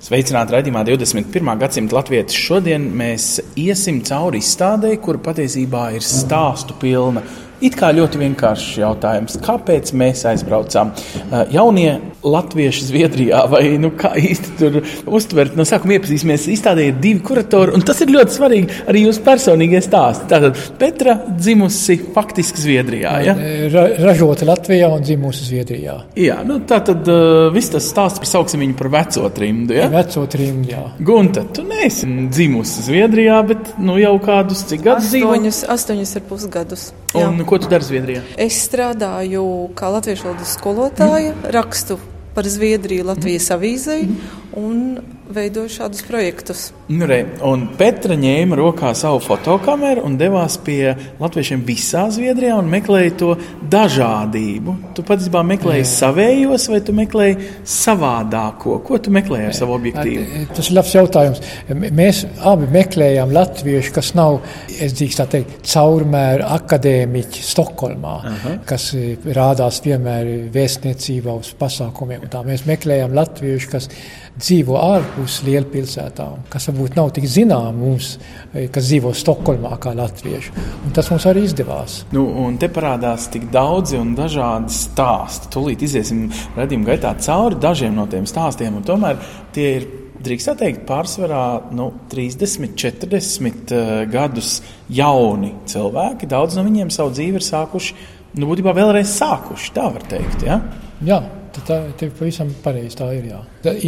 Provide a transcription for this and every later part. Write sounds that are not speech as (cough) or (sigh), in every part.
Sveicināti raidījumā 21. gadsimta latvieši. Šodien mēs iesim cauri izstādē, kur patiesībā ir stāstu pilna. It kā ļoti vienkāršs jautājums, kāpēc mēs aizbraucām? Uh, Jaunie latvieši Zviedrijā, vai nu, kā īsti tur uztvert, no sākuma iepazīsimies. Izstādē ir divi kuratori, un tas ir ļoti svarīgi arī jūsu personīgie stāsti. Tātad Petra dzimusi faktiski Zviedrijā. Ja? Ra ražota Latvijā un dzimusi Zviedrijā. Jā, nu, tā tad uh, viss tas stāsts par sauksim viņu par veco trimdu. Ja? Veco trimdā. Gunta, tu neesi dzimusi Zviedrijā, bet nu, jau kādus cik gadus? Astoņus, astoņus ar pus gadus. Jā. Un ko tu dari Zviedrijā? Es strādāju kā latviešu valodas skolotāja, rakstu par Zviedriju Latvijas avīzei un veidoju šādus projektus. Nu, re, un Petra ņēma rokā savu fotokameru un devās pie latviešiem visā Zviedrijā un meklēja to dažādību. Tu patiesībā meklēji savējos, vai tu meklēji savādāko? Ko tu meklēji ar savu objektīvu? Tas ir labs jautājums. Mēs abi meklējām latviešu, kas nav, es drīkst tā teikt, caurmēra akadēmiķi Stokholmā, Aha. kas eh, rādās vienmēr vēstniecībā uz pasākumiem. un Tā. Mēs meklējām latviešu, kas dzīvo ārpus lielpilsētām, kas varbūt nav tik zinām mums, eh, kas dzīvo Stokholmā kā latvieši. Un tas mums arī izdevās. Nu, un te parādās tik daudzi un dažādi stāsti. Tūlīt iziesim redzējuma gaitā cauri dažiem no tiem stāstiem, un tomēr tie ir. Drīkst teikt, pārsvarā nu, 30, 40 uh, gadus jauni cilvēki. Daudz no viņiem savu dzīvi ir sākuši, nu, būtībā vēlreiz sākuši. Tā var teikt. Ja? Jā, tā, ir pavisam pareizi. Tā ir. Jā.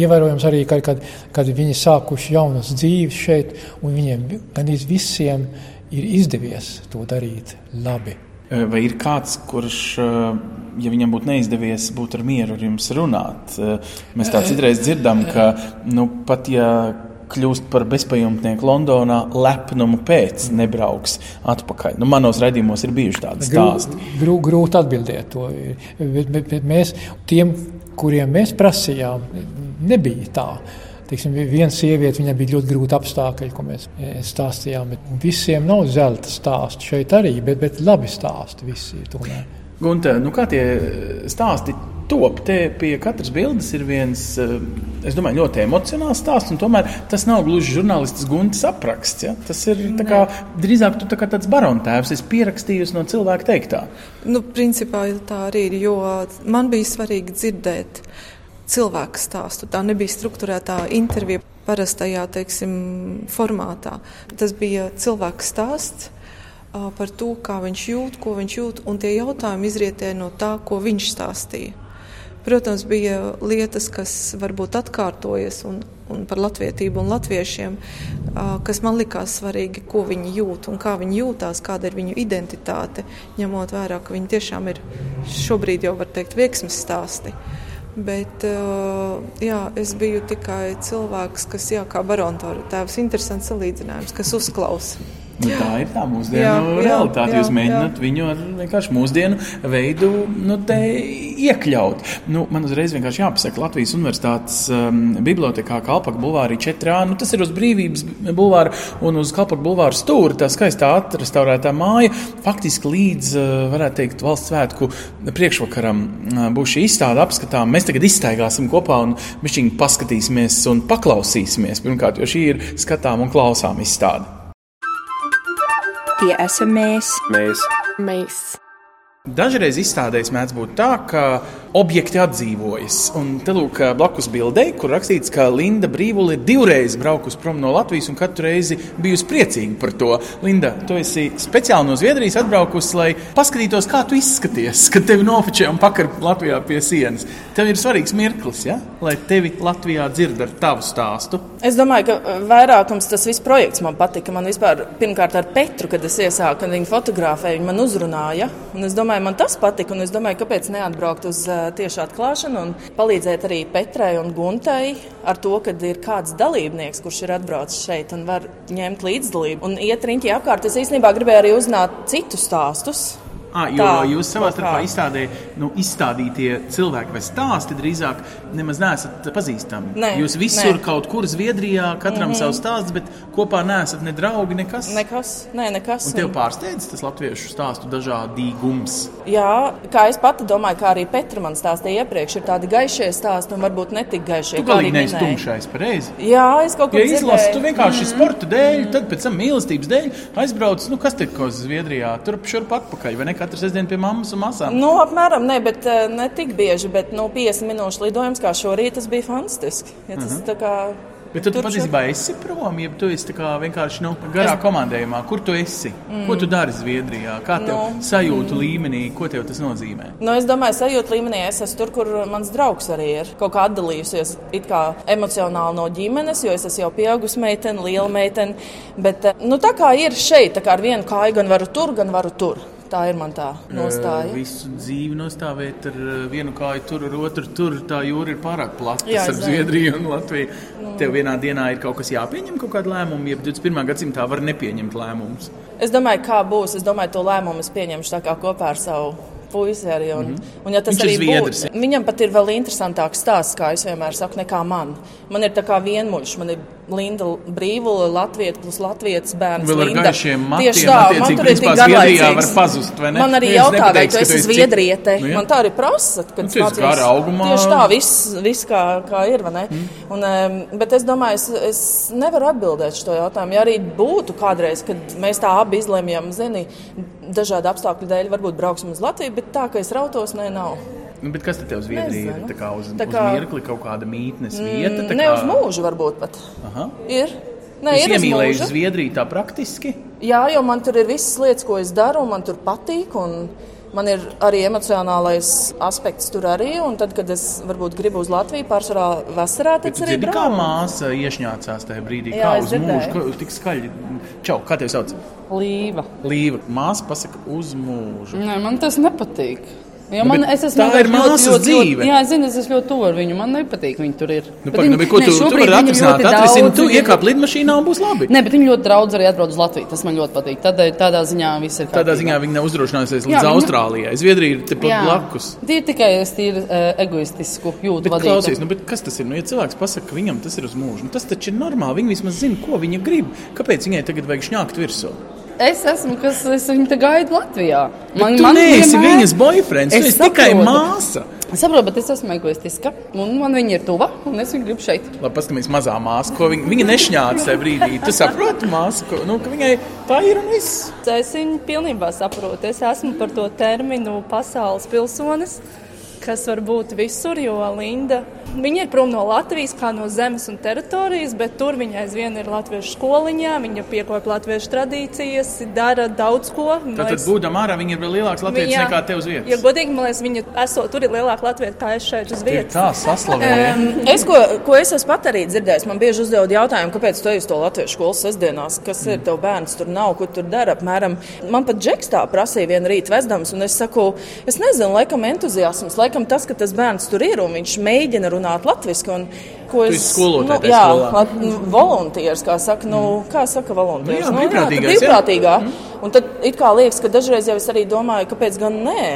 Ievērojams arī, kad, kad, kad viņi sākuši jaunas dzīves šeit, un viņiem gandrīz visiem ir izdevies to darīt labi. Vai ir kāds, kurš, ja viņam būtu neizdevies, būtu ar mieru ar jums runāt? Mēs tā citreiz dzirdam, ka nu, pat ja kļūst par bezpajumtnieku Londonā, lepnumu pēc nebrauks atpakaļ. Nu, manos raidījumos ir bijuši tādi stāsti. Grū, grūti atbildēt to. Bet, bet, bet mēs, tiem, kuriem mēs prasījām, nebija tā. Teiksim, viena sieviete, viņai bija ļoti grūti apstākļi, ko mēs e, stāstījām. Visiem nav zelta stāstu šeit arī, bet, bet labi stāsti visi. Gunte, nu kā tie stāsti top? Te pie katras bildes ir viens, eh, es domāju, ļoti emocionāls stāsts, un tomēr tas nav gluži žurnālists Guntes apraksts. Ja? Tas ir tā kā, drīzāk tu tā kā tāds barontēvs, es pierakstījusi no cilvēka teiktā. Nu, principā tā arī ir, jo man bija svarīgi dzirdēt cilvēku stāstu. Tā nebija struktūrētā intervija parastajā teiksim, formātā. Tas bija cilvēka stāsts par to, kā viņš jūt, ko viņš jūt, un tie jautājumi izrietēja no tā, ko viņš stāstīja. Protams, bija lietas, kas varbūt atkārtojas un, un par latvietību un latviešiem, kas man likās svarīgi, ko viņi jūt un kā viņi jūtās, kāda ir viņu identitāte, ņemot vērā, ka viņi tiešām ir šobrīd jau var teikt veiksmes stāsti. Bet jā, es biju tikai cilvēks, kas, jā, kā barontora tēvs, interesants salīdzinājums, kas uzklausa. Nu, tā ir tā mūsdienu Jā, realitāte. jā, Jūs mēģināt jā. viņu ar vienkārši mūsdienu veidu nu, iekļaut. Nu, man uzreiz vienkārši jāpasaka, Latvijas Universitātes um, bibliotekā Kalpaka bulvārī 4A. Nu, tas ir uz brīvības bulvāra un uz Kalpaka bulvāra stūra. Tā skaistā atrestaurētā māja. Faktiski līdz, uh, varētu teikt, valsts svētku priekšvakaram uh, būs šī izstāde apskatām. Mēs tagad izstaigāsim kopā un mišķiņi paskatīsimies un paklausīsimies. Pirmkārt, jo šī ir skatām un klausām izstāde. Tie esam mēs. Mēs mēs. Dažreiz izstādēs mēdz būt tā, ka objekti atdzīvojas. Un te lūk, blakus bildei, kur rakstīts, ka Linda Brīvula ir divreiz braukusi prom no Latvijas un katru reizi bijusi priecīga par to. Linda, tu esi speciāli no Zviedrijas atbraukusi, lai paskatītos, kā tu izskaties, (laughs) kad tevi nofočē un pakar Latvijā pie sienas. Tev ir svarīgs mirklis, ja? lai tevi Latvijā dzird ar tavu stāstu. Es domāju, ka vairākums tas viss projekts man patika. Man vispār, pirmkārt, ar Petru, kad es iesāku, kad viņa fotografēja, viņa man uzrunāja. Un es domāju, man tas patika. Un es domāju, kāpēc neatbraukt uz uh, tieši atklāšanu un palīdzēt arī Petrai un Guntai ar to, ka ir kāds dalībnieks, kurš ir atbraucis šeit un var ņemt līdzdalību un iet riņķī apkārt. Es īstenībā gribēju arī uzzināt citus stāstus. Ah, jo Tā, jūs savā starpā izstādē, nu, izstādītie cilvēki vai stāsti drīzāk nemaz neesat pazīstami. Nē, jūs visur nē. kaut kur Zviedrijā, katram mm -hmm. savs stāsts, bet kopā neesat ne draugi, nekas. Nekas, nē, nekas. Un tev pārsteidz tas latviešu stāstu dažādīgums. Jā, kā es pati domāju, kā arī Petra man stāstīja iepriekš, ir tādi gaišie stāsti un varbūt netik gaišie. Tu galīgi neesi tumšais, pareizi. Jā, es kaut ko Ja izlasi, tu vienkārši sporta dēļ, tad pēc tam mīlestības dēļ aizbrauc, nu kas te kaut kas Zviedrijā, turp šurp atpakaļ, vai ne katru sestdienu pie mammas un māsām. Nu, apmēram ne, bet eh, ne tik bieži, bet nu, 50 minūšu lidojums kā šorīt, tas bija fantastiski. Ja tas, tā kā, Bet tu patiesībā esi prom, ja tu esi vienkārši nu, garā komandējumā. Kur tu esi? Mm. Ko tu dari Zviedrijā? Kā tev Nu. sajūta līmenī? Ko tev tas nozīmē? Nu, es domāju, sajūta līmenī es esmu tur, kur mans draugs arī ir. Kaut kā atdalījusies kā emocionāli no ģimenes, jo es esmu jau pieaugusi meitene, liela meitene. Bet eh, nu, tā kā ir šeit, tā kā ar vienu kāju gan varu tur, gan varu tur. Tā ir man tā nostāja. Visu dzīvi nostāvēt ar vienu kāju tur, ar otru tur. Tā jūra ir pārāk plata Jā, ar. Zviedriju un Latviju. Tev vienā dienā ir kaut kas jāpieņem, kaut kāda lēmuma, ja 21. gadsimtā var nepieņemt lēmumus. Es domāju, kā būs. Es domāju, to lēmumu es pieņemšu kopā ar savu puisi. Arī, un, mm -hmm. un, ja tas. Viņš arī būs, viņam pat ir vēl interesantāks stāsts, kā es vienmēr saku, nekā man. Man ir tā kā vienmuļš, man ir Linda Brīvula, Latvijas plus Latvijas bērns. Vēl ar Linda. gaišiem matiem, Tieši tā, man tur ir tik garlaicīgs. pazust? Man arī jautā, vai tu esi zviedriete. Nu, jā. man tā arī prasa, kad Nu, esi gara augumā. Tieši tā, viss, viss kā, kā ir, vai ne? Mm. Un, bet es domāju, es, es nevaru atbildēt šo jautājumu. Ja arī būtu kādreiz, kad mēs tā abi izlēmjam, zini, dažādu apstākļu dēļ, varbūt brauksim uz Latviju, bet tā, ka es rautos, ne, nav. Nu, bet kas tad tev Zviedrija ir? Tā kā uz, Tā uz kā- mirkli kaut kāda mītnes vieta? tā Ne kā- uz mūžu, varbūt pat. Aha. Ir. Nē, Es uz iemīlēju mūžu. Zviedriju tā praktiski. Jā, jo man tur ir visas lietas, ko es daru, un man tur patīk. un Man ir arī emocionālais aspekts tur arī. un Tad, kad es varbūt gribu uz Latviju, pārsvarā vasarā, tad arī dzirdi, kā braucu. māsa iešņācās tajā brīdī, Jā, kā uz mūžu, dzirdēju. ko tik skaļi. Čau, kā tevi sauc? Līva. Līva. Māsa pasaka uz mūžu. Nē, man tas nepatīk. Jo Nu, man, bet es esmu tā ir māsas dzīve. Jā, es zinu, es esmu ļoti tuvu viņu. Man nepatīk viņa tur ir. Nu, par, viņa- nu, ko ne, tu, tu vari atrisināt? ļoti daudz tu iekāp lidmašīnā un būs labi. Nē, bet viņi ļoti daudz arī atbrauc uz Latviju. Tas man ļoti patīk. Tādā, tādā ziņā viss ir. Tādā ziņā viņi nav uzdrošinājusies Jā, līdz viņa- Austrālijai. Zviedrija ir tepat Jā. blakus. Tie ir tikai es tīri uh, egoistisku jūtu Bet, klausies, nu, bet kas tas ir? Nu, ja cilvēks pasakā, ka viņam tas ir uz mūžu, nu, tas taču ir normāli. Viņi vismaz zina, ko viņa grib. Kāpēc viņai tagad vajag šņākt virsū? Es esmu, kas es viņu te gaidu Latvijā. Man, tu neesi viņas boyfriends, tu esi tikai saprotu. māsa. Es saprotu, bet es esmu egoistiska. Un man viņa ir tuva, un es viņu gribu šeit. Labi, paskatīsimies, mazā māsa, ko viņa, viņa nešņāca tajā brīdī. Tu saproti, māsa, ko, nu, ka viņai tā ir un viss. Es viņu pilnībā saprotu. Es esmu par to terminu pasaules pilsonis, kas var būt visur, jo Linda viņa ir prom no Latvijas, kā no zemes un teritorijas, bet tur viņa aizvien ir latviešu skoliņā, viņa piekopa latviešu tradīcijas, dara daudz ko. Tad, liekas, būdama ārā, viņa ir vēl lielāks latviečs viņa- nekā te uz vietas. Ja godīgi, man liekas, viņa esot tur ir lielāka Latvija kā es šeit uz vietas. tā saslavēja. Um, es, ko, ko es esmu pat arī dzirdējis, man bieži uzdod jautājumu, kāpēc tu ej uz to latviešu skolu sestdienās, kas ir tev bērns, tur nav, ko tur dara. Apmēram. Man pat džeks tā prasīja vienu rītu vezdams, un es saku, es nezinu, laikam entuziasms, laikam tas, ka tas bērns tur ir un viņš mēģina runāt latviešu. Ko es esi skolotāja nu, jā, lat- nu, volontieris, kā saka, nu, kā saka volontieris. Nu jā, nu, tā brīvprātīgais, jā. brīvprātīgā. Un tad it kā liekas, ka dažreiz jau es arī domāju, kāpēc gan nē.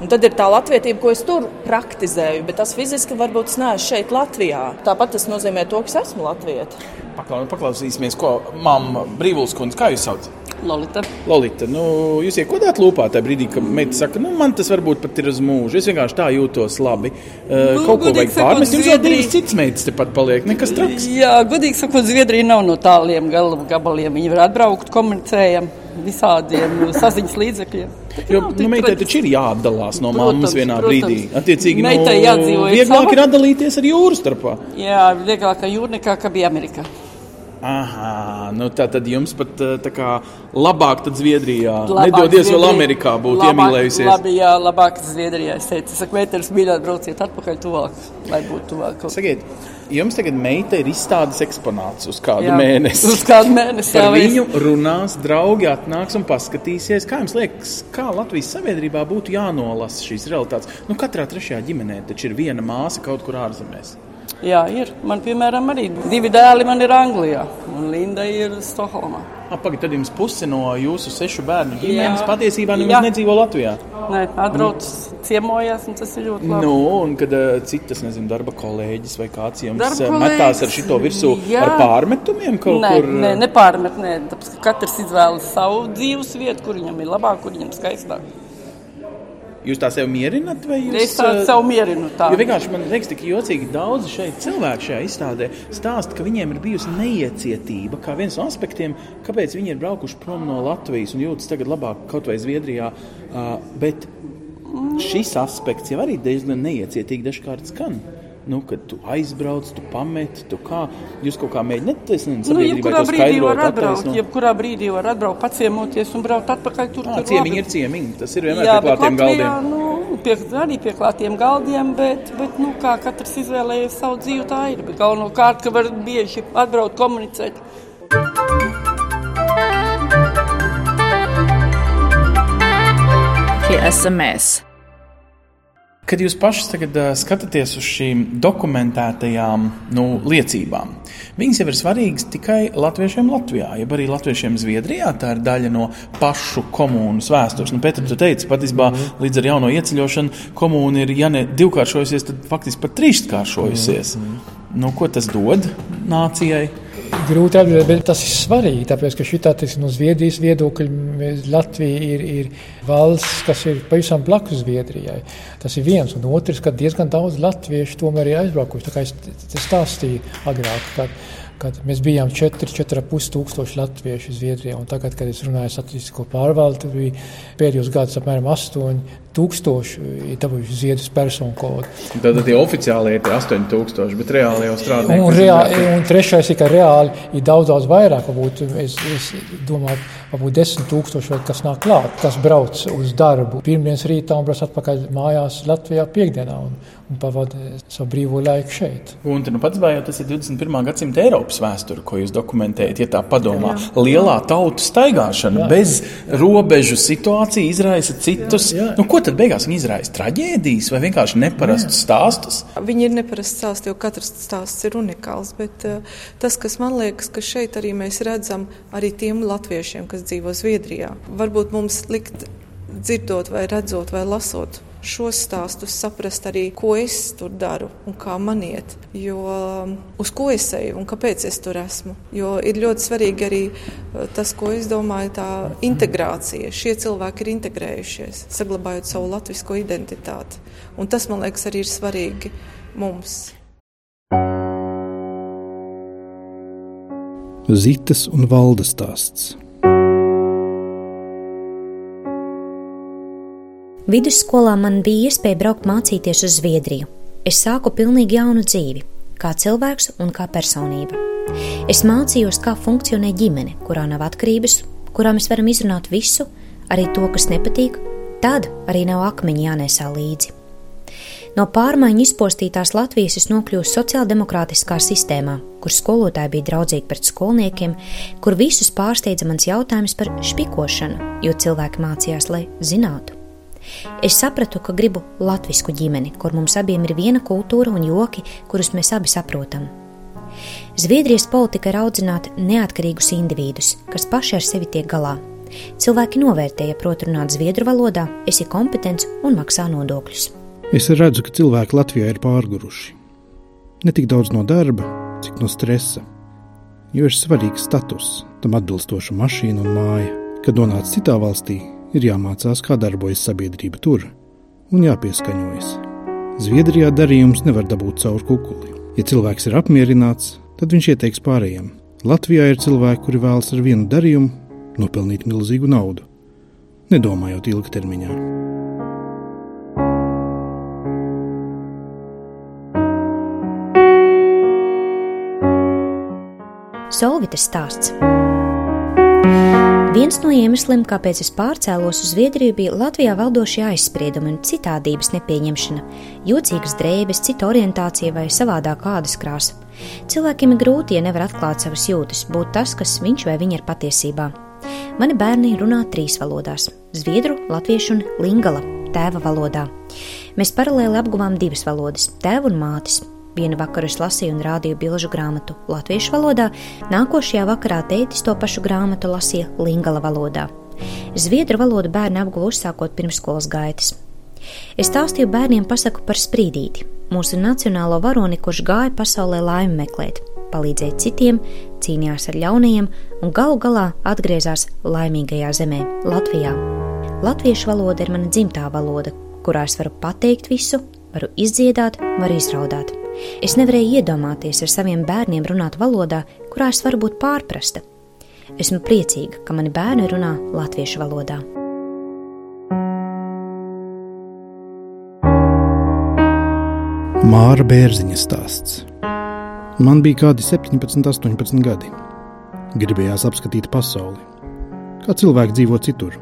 Un tad ir tā latvietība, ko es tur praktizēju, bet tas fiziski varbūt es neesmu šeit, Latvijā. Tāpat tas nozīmē to, ka es esmu latvieta. Paklau, paklausīsimies, ko mamma Brīvuls kundze, kā jūs sauc? Lolita. Lolita, nu, jūs iekodāt lūpā tajā brīdī, kad meita saka, nu, man tas varbūt pat ir uz mūžu. Es vienkārši tā jūtos labi. Uh, kaut ko vajag pārmest. Jums jau divas citas meitas tepat paliek. Nekas traks. Jā, godīgi sakot, Zviedrija nav no tāliem gal- gabaliem. Viņi var atbraukt, komunicējam visādiem saziņas līdzekļiem. Jo nu, meitai taču ir jāatdalās no mammas vienā protams. brīdī. Attiecīgi, Meitai nu, jādzīvo vieglāk ir atdalīties ar jūras starpā. Jā, vieglāk jūra nekā kā bija Amerikā. Aha, nu tā tad jums pat eh, tā kā labāk tad Zviedrijā. Labāk Nedodies vēl Zviedrija- Amerikā būt labāk- iemīlējusies. Labi, jā, labāk Zviedrijā. Es teicu, saku, meitenes mīļāk, brauciet atpakaļ tuvāk, lai būtu tuvāk. Sakiet, jums tagad meita ir izstādes eksponāts uz kādu Jā, mēnesi. uz kādu mēnesi, Par jā, es- viņu runās, draugi atnāks un paskatīsies. Kā jums liekas, kā Latvijas sabiedrībā būtu jānolasa šīs realitātes? Nu, katrā trešajā ģimenē taču ir viena māsa kaut kur ārzemēs. Jā, ir. Man, piemēram, arī divi dēli man ir Anglijā, un Linda ir Stokholmā. Pagaidiet, tad jums puse no jūsu sešu bērnu ģimenes patiesībā nemaz nedzīvo Latvijā. Nē, atbrauc, ciemojās, un tas ir ļoti labi. Nu, un kad uh, citas, nezinu, darba kolēģis vai kāds jums Darba uh, metās ar kolēģis, šito virsū jā. ar pārmetumiem kaut nē, kur. Nē, nepārmet, nē, tāpēc, ka katrs izvēlas savu dzīves vietu, kur viņam ir labāk, kur viņam skaistāk. Jūs tā sev mierināt, vai jūs Es tā uh, sev mierinu tā. Jo vienkārši man liekas, tik jocīgi daudzi šeit cilvēki šajā izstādē stāsta, ka viņiem ir bijusi neiecietība kā viens no aspektiem, kāpēc viņi ir braukuši prom no Latvijas un jūtas tagad labāk kaut vai Zviedrijā. Uh, bet šis aspekts jau arī diezgan neiecietīgi dažkārt skan. Nu, kad tu aizbrauc, tu pameti, tu kā. Jūs kaut kā mēģināt, es nezinu, Nu, jebkurā to brīdī var atbraukt, attaisnot. jebkurā brīdī var atbraukt, paciemoties un braukt atpakaļ tur, Ā, kur ciemiņi ir ciemiņi, tas ir vienmēr Jā, pie bet klātiem Latvijā, galdiem. Nu, pie, arī pie klātiem galdiem, bet, bet nu, kā katrs izvēlējies savu dzīvi, tā ir. Bet galvenokārt, ka var bieži atbraukt, komunicēt. Tie esam mēs. Kad jūs paši tagad uh, skatāties uz šīm dokumentētajām nu, liecībām, viņas jau ir svarīgas tikai latviešiem Latvijā, jeb arī latviešiem Zviedrijā. Tā ir daļa no pašu komunas vēstures. Nu, Pēter, tu teici, patiesībā līdz ar jauno ieceļošanu komūna ir, ja ne divkāršojusies, tad faktiski pat trīskāršojusies. Nu, ko tas dod nācijai? Grūti atbildēt, bet tas ir svarīgi, tāpēc, ka šitā, teiksim, no Zviedrijas viedokļa Latvija ir, ir valsts, kas ir pavisam blakus Zviedrijai. Tas ir viens, un otrs, ka diezgan daudz latviešu tomēr ir aizbraukuši. Tā kā es t- stāstīju agrāk, kad, kad mēs bijām 4, 4,5 tūkstoši latviešu Zviedrijā, tagad, kad es runāju ar statistisko pārvaldi, tur bija pēdējos gados apmēram 8 tūkstoši ir dabūjuši Zviedrijas personu kodu. Tad tie oficiāli ir tie 8000, bet reāli jau strādā. Un, reāli, un trešais ir, ka reāli ir daudz, daudz vairāk. Varbūt, es, es domāju, varbūt desmit tūkstoši, vai kas nāk klāt, kas brauc uz darbu pirmdienas rītā un brauc atpakaļ mājās Latvijā piekdienā un, un pavada savu brīvo laiku šeit. Un nu pats bājot, tas ir 21. gadsimta Eiropas vēsture, ko jūs dokumentējat. Ja tā padomā, jā. lielā tautu staigāšana jā. bez robežu situācija izraisa citus. Jā. Nu, ko tad beigās viņi izraisa? Traģēdijas vai vienkārši neparastus stāstus? Viņi ir neparasti stāsti, jo katrs stāsts ir unikāls. Bet uh, tas, kas man liekas, ka šeit arī mēs redzam arī tiem latviešiem, kas dzīvo Zviedrijā, varbūt mums likt dzirdot, vai redzot, vai lasot šos stāstus, saprast arī, ko es tur daru un kā man iet. Jo um, uz ko es eju un kāpēc es tur esmu. Jo ir ļoti svarīgi arī uh, tas, ko es domāju, tā integrācija. Šie cilvēki ir integrējušies, saglabājot savu latviešu identitāti. Un tas, man liekas, arī ir svarīgi mums. Zitas un valdes stāsts. Vidusskolā man bija iespēja braukt mācīties uz Zviedriju. Es sāku pilnīgi jaunu dzīvi, kā cilvēks un kā personība. Es mācījos, kā funkcionē ģimene, kurā nav atkarības, kurā mēs varam izrunāt visu, arī to, kas nepatīk, tad arī nav akmeņi jānesā līdzi. No pārmaiņu izpostītās Latvijas es nokļuvu sociāldemokrātiskā sistēmā, kur skolotāji bija draudzīgi pret skolniekiem, kur visus pārsteidza mans jautājums par špikošanu, jo cilvēki mācījās, lai zinātu. Es sapratu, ka gribu latviešu ģimeni, kur mums abiem ir viena kultūra un joki, kurus mēs abi saprotam. Zviedrijas politika ir audzināt neatkarīgus individus, kas paši ar sevi tiek galā. Cilvēki novērtēja, prot runāt zviedru valodā, esi kompetents un maksā nodokļus. Es redzu, ka cilvēki Latvijā ir pārguruši. Ne tik daudz no darba, cik no stresa. Jo ir svarīgs status, tam atbilstoša mašīna un māja. Kad nonāc citā valstī, ir jāmācās, kā darbojas sabiedrība tur un jāpieskaņojas. Zviedrijā darījums nevar dabūt caur kukuli. Ja cilvēks ir apmierināts, tad viņš ieteiks pārējiem. Latvijā ir cilvēki, kuri vēlas ar vienu darījumu nopelnīt milzīgu naudu, nedomājot ilgtermiņā. Solvitas stāsts. Viens no iemesliem, kāpēc es pārcēlos uz Zviedriju, bija Latvijā valdošie aizspriedumi un citādības nepieņemšana, jocīgas drēbes, cita orientācija vai savādāk kādas krāsa. Cilvēkiem ir grūti, ja nevar atklāt savas jūtas, būt tas, kas viņš vai viņa ir patiesībā. Mani bērni runā trīs valodās - zviedru, latviešu un lingala tēva valodā. Mēs paralēli apguvām divas valodas - tēvu un mātes. Vienu vakaru es lasīju un rādīju bilžu grāmatu latviešu valodā, nākošajā vakarā tētis to pašu grāmatu lasīja lingala valodā. Zviedru valodu bērni apguva uzsākot pirmsskolas gaitas. Es stāstīju bērniem pasaku par sprīdīti, mūsu nacionālo varoni, kurš gāja pasaulē laimi meklēt, palīdzēja citiem, cīnījās ar ļaunajiem un galu galā atgriezās laimīgajā zemē, Latvijā. Latviešu valoda ir mana dzimtā valoda, kurā es varu pateikt visu, varu izdziedāt, varu izraudāt. Es nevarēju iedomāties ar saviem bērniem runāt valodā, kurā es varu būt pārprasta. Esmu priecīga, ka mani bērni runā latviešu valodā. Māra Bērziņa stāsts. Man bija kādi 17, 18 gadi. Gribējās apskatīt pasauli. Kā cilvēki dzīvo citur?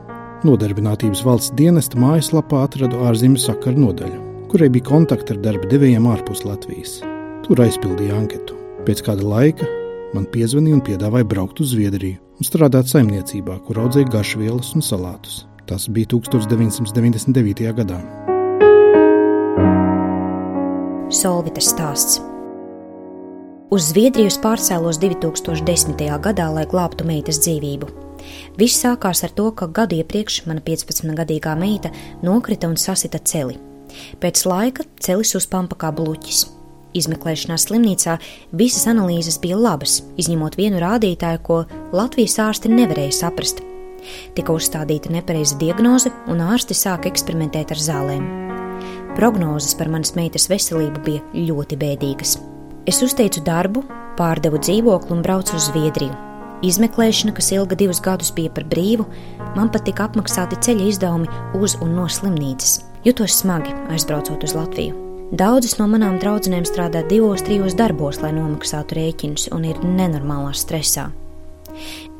Nodarbinātības valsts dienesta mājaslapā atradu ārzemju sakaru nodaļu, kurai bija kontakti ar darba devējiem ārpus Latvijas. Tur aizpildīju anketu. Pēc kāda laika man piezvanīja un piedāvāja braukt uz Zviedriju un strādāt saimniecībā, kur audzēja garšvielas un salātus. Tas bija 1999. gadā. Solvitas stāsts. Uz Zviedriju pārcēlos 2010. gadā, lai glābtu meitas dzīvību. Viss sākās ar to, ka gadu iepriekš mana 15-gadīgā meita nokrita un sasita celi. Pēc laika celis uzpampa kā bluķis. Izmeklēšanā slimnīcā visas analīzes bija labas, izņemot vienu rādītāju, ko Latvijas ārsti nevarēja saprast. Tika uzstādīta nepareiza diagnoze, un ārsti sāka eksperimentēt ar zālēm. Prognozes par manas meitas veselību bija ļoti bēdīgas. Es uzteicu darbu, pārdevu dzīvokli un braucu uz Zviedriju. Izmeklēšana, kas ilga divus gadus, bija par brīvu, man pat tika apmaksāti ceļa izdevumi uz un no slimnīcas. Jutos smagi, aizbraucot uz Latviju. Daudzas no manām draudzenēm strādā divos, trijos darbos, lai nomaksātu rēķinus, un ir nenormālā stresā.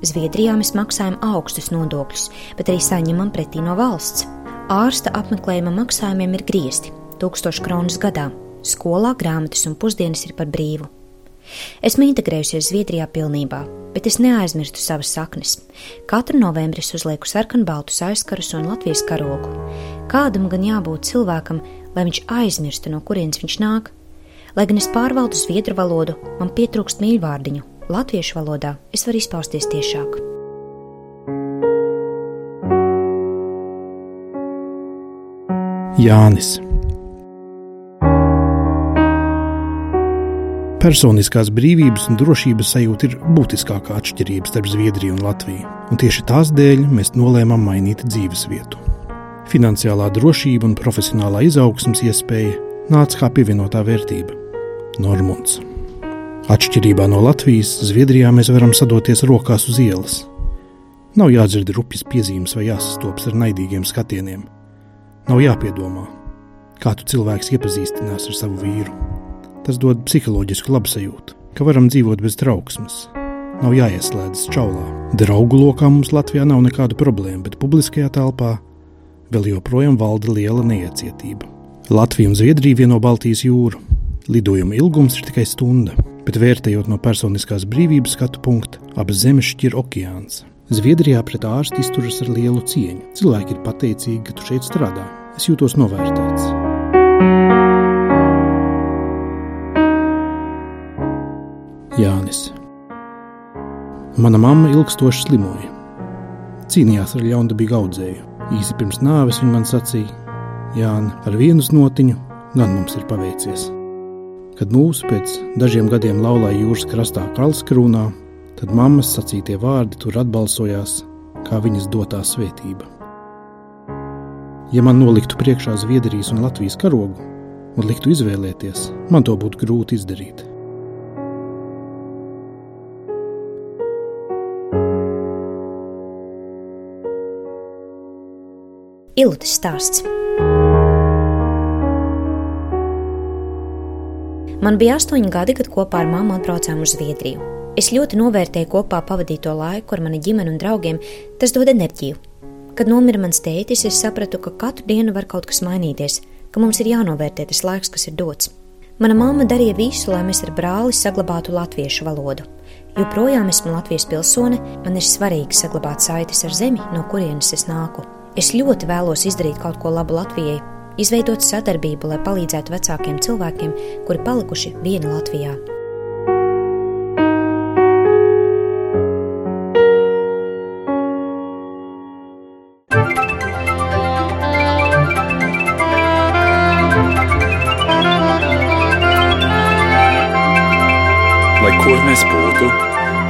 Zviedrijā mēs maksājam augstus nodokļus, bet arī saņemam pretī no valsts. Ārsta apmeklējuma maksājumiem ir griezti - 1000 kronus gadā. Skolā grāmatas un pusdienas ir par brīvu. Esmu integrējusies Zviedrijā pilnībā, bet es neaizmirstu savas saknes. Katru novembrī uzlieku sarkanbaltus aizkarus un Latvijas karogu. Kādam gan jābūt cilvēkam, lai viņš aizmirstu, no kurienes viņš nāk? Lai gan es pārvaldu zviedru valodu, man pietrūkst mīļvārdiņu. Latviešu valodā es varu izpausties tiešāk. Jānis. Personiskās brīvības un drošības sajūta ir būtiskākā atšķirība starp Zviedriju un Latviju, un tieši tās dēļ mēs nolēmām mainīt dzīvesvietu. Finansiālā drošība un profesionālā izaugsmas iespēja nāca kā pievienotā vērtība - Normunds. Atšķirībā no Latvijas, Zviedrijā mēs varam sadoties rokās uz ielas. Nav jādzird rupjas piezīmes vai jāsastopas ar naidīgiem skatieniem. Nav jāpiedomā, kā tu cilvēks iepazīstinās ar savu vīru. Tas dod psiholoģisku labsajūtu, ka varam dzīvot bez trauksmes. Nav jāieslēdzas čaulā. Draugu lokā mums Latvijā nav nekādu problēmu, bet publiskajā telpā vēl joprojām valda liela neiecietība. Latvija un Zviedrija vieno Baltijas jūru. Lidojuma ilgums ir tikai stunda, bet vērtējot no personiskās brīvības skatu punkta, abas zemes šķir okeāns. Zviedrijā pret ārstu izturas ar lielu cieņu. Cilvēki ir pateicīgi, ka tu šeit strādā. Es jūtos novērtēts. Jānis. Mana mamma ilgstoši slimoja. Cīnījās ar ļaundabīgu audzēju. Īsi pirms nāves viņa man sacīja: Jāni, ar vienu notiņu gan mums ir paveicies. Kad mūsu pēc dažiem gadiem laulāja jūras krastā Kalskrūnā, tad mammas sacītie vārdi tur atbalsojās kā viņas dotā svētība. Ja man noliktu priekšā Zviedrijas un Latvijas karogu un liktu izvēlēties, man to būtu grūti izdarīt. Ilūtas stāsts. Man bija astoņi gadi, kad kopā ar mammu atbraucām uz Zviedriju. Es ļoti novērtēju kopā pavadīto laiku ar mani ģimeni un draugiem, tas dod enerģiju. Kad nomira mans tētis, es sapratu, ka katru dienu var kaut kas mainīties, ka mums ir jānovērtē tas laiks, kas ir dots. Mana mamma darīja visu, lai mēs ar brāli saglabātu latviešu valodu. Joprojām esmu Latvijas pilsone, man ir svarīgi saglabāt saites ar zemi, no kurienes es nāku. Es ļoti vēlos izdarīt kaut ko labu Latvijai, izveidot sadarbību, lai palīdzētu vecākiem cilvēkiem, kuri palikuši vieni Latvijā. Lai kur mēs būtu,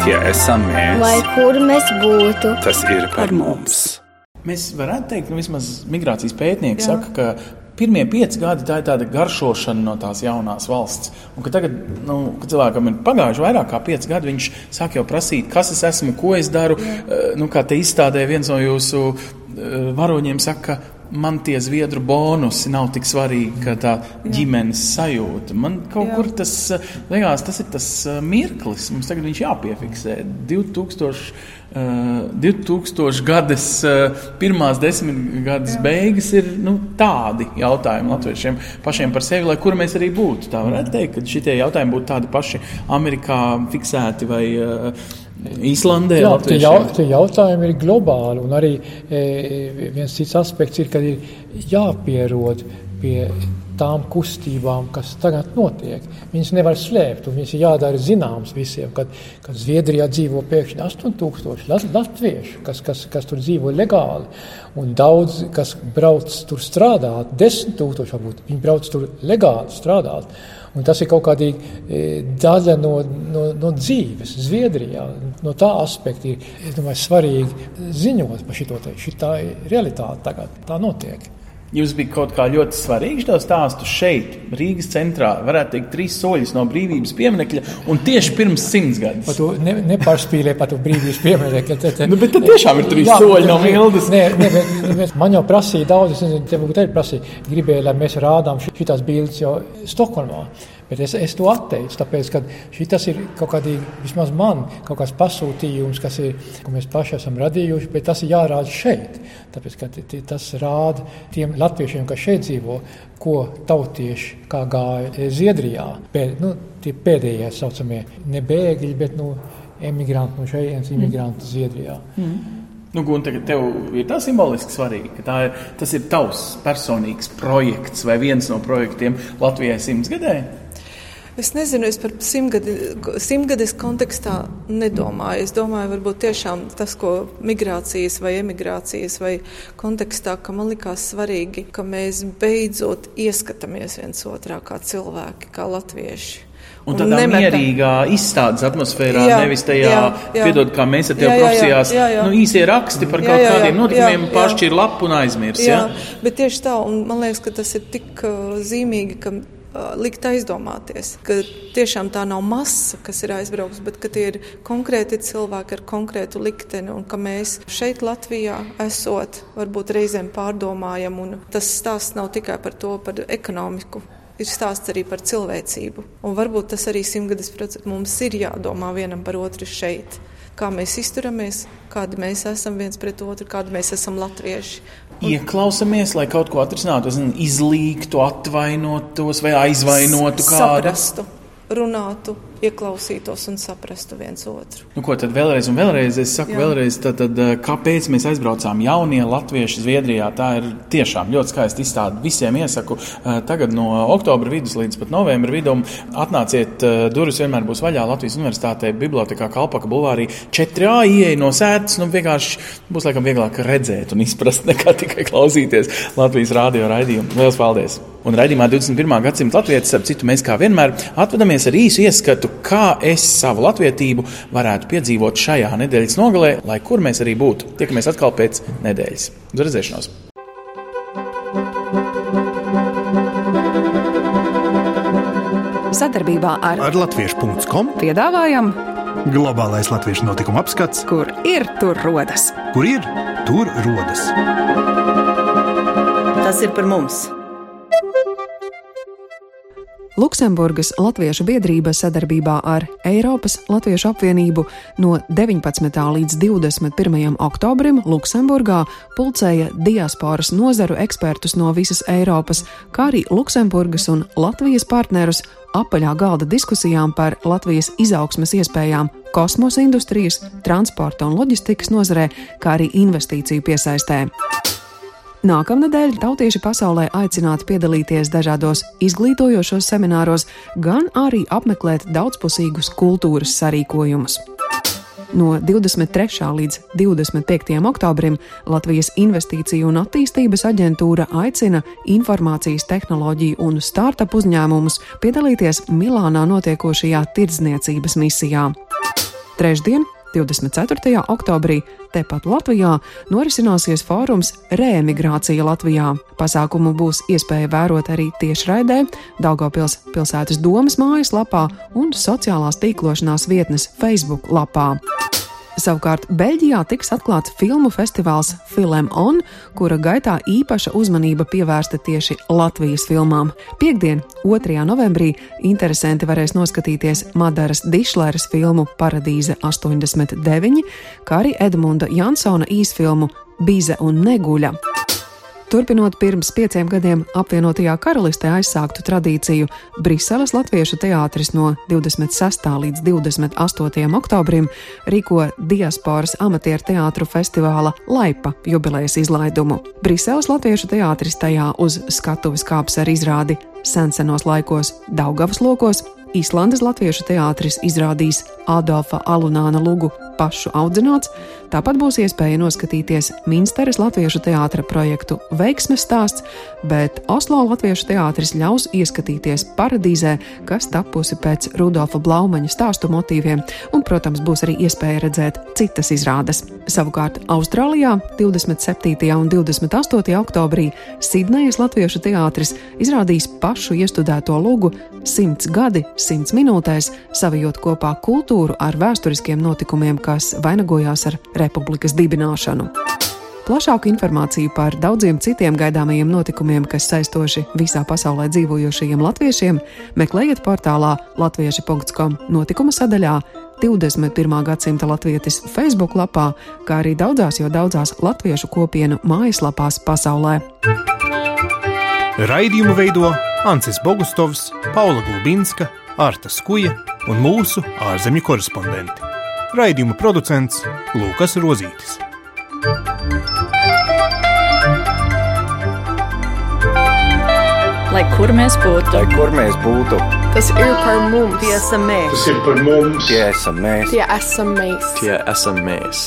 tie esam mēs. Lai kur mēs būtu, tas ir par mums. Mēs varētu teikt, ka nu, vismaz migrācijas pētnieki Jā. saka, ka pirmie pieci gadi tā ir tāda garšošana no tās jaunās valsts. Un ka tagad, nu, kad cilvēkam ir pagājuši vairāk kā pieci gadi, viņš sāk jau prasīt, kas es esmu, ko es daru. Uh, nu, kā te izstādē viens no jūsu uh, varoņiem saka, man tie zviedru bonusi nav tik svarīgi, kā tā ģimenes sajūta. Man kaut Jā. kur tas liekas, tas ir tas mirklis. Mums tagad viņš jāpiefiksē. 2000, uh, 2000 gadas, uh, pirmās desmitgades beigas ir nu, tādi jautājumi latviešiem pašiem par sevi, lai kur mēs arī būtu. Tā varētu teikt, ka šitie jautājumi būtu tādi paši Amerikā fiksēti vai uh, Īslandē Jā, tie, jau, tie jautājumi ir globāli, un arī e, viens cits aspekts ir, ka ir jāpierod pie tām kustībām, kas tagad notiek. Viņas nevar slēpt, un viņas ir jādara zināmas visiem, kad, kad Zviedrijā dzīvo pēkšņi 8000 latviešu, kas, kas, kas tur dzīvo legāli, un daudz, kas brauc tur strādāt, 10 tūkstoši varbūt, viņi brauc tur legāli strādāt. Un tas ir kaut kāda e, daļa no, no, no dzīves Zviedrijā. No tā aspekta ir domāju, svarīgi ziņot par šo te. Tā ir realitāte tagad, tā notiek. Jums bija kaut kā ļoti svarīgs tas stāsts šeit, Rīgas centrā. Varētu teikt, trīs soļus no brīvības pieminiekļa, un tieši pirms simts gadiem. Tu ne, nepārspīlē par to brīvības pieminiektu. Te, nu, bet tad tiešām ir trīs jā, soļi no Mildas. Nē, nē, bet, man jau prasīja daudz, es nezinu, tev gribēja, lai mēs rādām šitās bildes jau Stokholmā. Bet es, es to atteicu, tāpēc, ka šis ir kaut kādā, vismaz man, kaut kāds pasūtījums, kas ir, ko mēs paši esam radījuši, bet tas ir jārāda šeit. Tāpēc, ka tas rāda tiem latviešiem, kas šeit dzīvo, ko tautieši kā gāja Zviedrijā. Pēd, nu, tie pēdējie saucamie ne bēgļi, bet nu, emigranti no šejienes, imigranti mm. Zviedrijā. Mm. Nu, Gunte, tev ir tā simboliski svarīgi, ka ir, tas ir tavs personīgs projekts vai viens no projektiem Latvijai simtsgadē? Es nezinu, es par simtgadi, simtgades kontekstā nedomāju. Es domāju, varbūt tiešām tas, ko migrācijas vai emigrācijas vai kontekstā, ka man likās svarīgi, ka mēs beidzot ieskatāmies viens otrā kā cilvēki, kā latvieši. Un tādā un mierīgā izstādes atmosfērā, jā, nevis tajā, jā, jā. piedod, kā mēs ar tevi profesijās, jā, jā. Nu, īsie raksti par kaut jā, jā, kādiem notikumiem, pāršķir lapu un aizmirs. Jā, jā, bet tieši tā, un man liekas, ka tas ir tik uh, zīmīgi, ka likt aizdomāties, ka tiešām tā nav masa, kas ir aizbraukusi, bet ka tie ir konkrēti cilvēki ar konkrētu likteni un ka mēs šeit Latvijā esot, varbūt reizēm pārdomājam un tas stāsts nav tikai par to, par ekonomiku. Ir stāsts arī par cilvēcību. Un varbūt tas arī simtgades procesā mums ir jādomā vienam par otru šeit kā mēs izturamies, kādi mēs esam viens pret otru, kādi mēs esam latvieši. Un... Ieklausāmies, lai kaut ko atrisinātu, izlīgtu, atvainotos vai aizvainotu kādu. Saprastu, runātu, ieklausītos un saprastu viens otru. Nu, ko tad vēlreiz, un vēlreiz es saku, Jā. vēlreiz, tad, tad, eh, kāpēc mēs aizbraucām jaunie latvieši Zviedrijā? Tā ir tiešām ļoti skaista izstāde. Visiem iesaku eh, tagad no oktobra vidus līdz pat novembra vidum atnāciet, eh, durvis vienmēr būs vaļā Latvijas Universitātē, bibliotekā Kalpaka bulvārī 4A ieeja no sēdes, nu vienkārši būs laikam vieglāk redzēt un izprast nekā tikai klausīties Latvijas rādio raidījumu. Lielas paldies! Un raidījumā 21. gadsimta latviešu, ap citu mēs kā vienmēr atvadamies ar īsu ieskatu stāstu, kā es savu latvietību varētu piedzīvot šajā nedēļas nogalē, lai kur mēs arī būtu. Tiekamies atkal pēc nedēļas. Uz redzēšanos! Sadarbībā ar, ar Latviešu.com piedāvājam globālais latviešu notikuma apskats, kur ir tur rodas. Kur ir tur rodas? Tas ir par mums! Luksemburgas Latviešu biedrība sadarbībā ar Eiropas Latviešu apvienību no 19. līdz 21. oktobrim Luksemburgā pulcēja diasporas nozaru ekspertus no visas Eiropas, kā arī Luksemburgas un Latvijas partnerus apaļā galda diskusijām par Latvijas izaugsmes iespējām kosmosa industrijas, transporta un loģistikas nozarē, kā arī investīciju piesaistē. Nākamnedēļ tautieši pasaulē aicināti piedalīties dažādos izglītojošos semināros, gan arī apmeklēt daudzpusīgus kultūras sarīkojumus. No 23. līdz 25. oktobrim Latvijas Investīciju un attīstības aģentūra aicina informācijas tehnoloģiju un startup uzņēmumus piedalīties Milānā notiekošajā tirdzniecības misijā. Trešdien, 24. oktobrī tepat Latvijā norisināsies fórums Rēmigrācija Latvijā. Pasākumu būs iespēja vērot arī tiešraidē, Daugopils pilsētas domas mājaslapā un sociālās tīklošanās vietnes Facebook lapā. Savukārt Beļģijā tiks atklāts filmu festivāls Film On, kura gaitā īpaša uzmanība pievērsta tieši Latvijas filmām. Piektdien, 2. novembrī, interesanti varēs noskatīties Madaras Dišleres filmu Paradīze 89, kā arī Edmunda Jansona īsfilmu Bize un Neguļa. Turpinot pirms pieciem gadiem apvienotajā karalistē aizsāktu tradīciju, Briseles Latviešu teātris no 26. līdz 28. oktobrim rīko diasporas amatieru teātru festivāla Laipa jubilejas izlaidumu. Briseles Latviešu teātris tajā uz skatuves kāps ar izrādi Sensenos laikos Daugavas lokos, Īslandes Latviešu teātris izrādīs Adolfa Alunāna lugu pašu audzināts, tāpat būs iespēja noskatīties Minsteres Latviešu teātra projektu Veiksmes stāsts, bet Oslo Latviešu teātris ļaus ieskatīties paradīzē, kas tapusi pēc Rudolfa Blaumaņa stāstu motīviem, un, protams, būs arī iespēja redzēt citas izrādes. Savukārt Austrālijā 27. un 28. oktobrī Sidnejas Latviešu teātris izrādīs pašu iestudēto lugu Simts gadi simts minūtēs, savijot kopā kultūru ar vēsturiskiem notikumiem, kas vainagojās ar republikas dibināšanu. Plašāku informāciju par daudziem citiem gaidāmajiem notikumiem, kas saistoši visā pasaulē dzīvojošajiem latviešiem, meklējiet portālā latvieši.com notikuma sadaļā, 21. gadsimta latvietis Facebook lapā, kā arī daudzās jau daudzās latviešu kopienu mājaslapās pasaulē. Raidījumu veido Ancis Bogustovs, Paula Gulbinska, Arta Skuja un mūsu ārzemju korespondenti. Raidījuma producents Lukas Rozītis. Lai kur mēs būtu, Lai kur mēs būtu, Tas ir par mums. tie esam mēs. tas ir par mums. Tie esam mēs. Tie esam mēs. Tie esam mēs.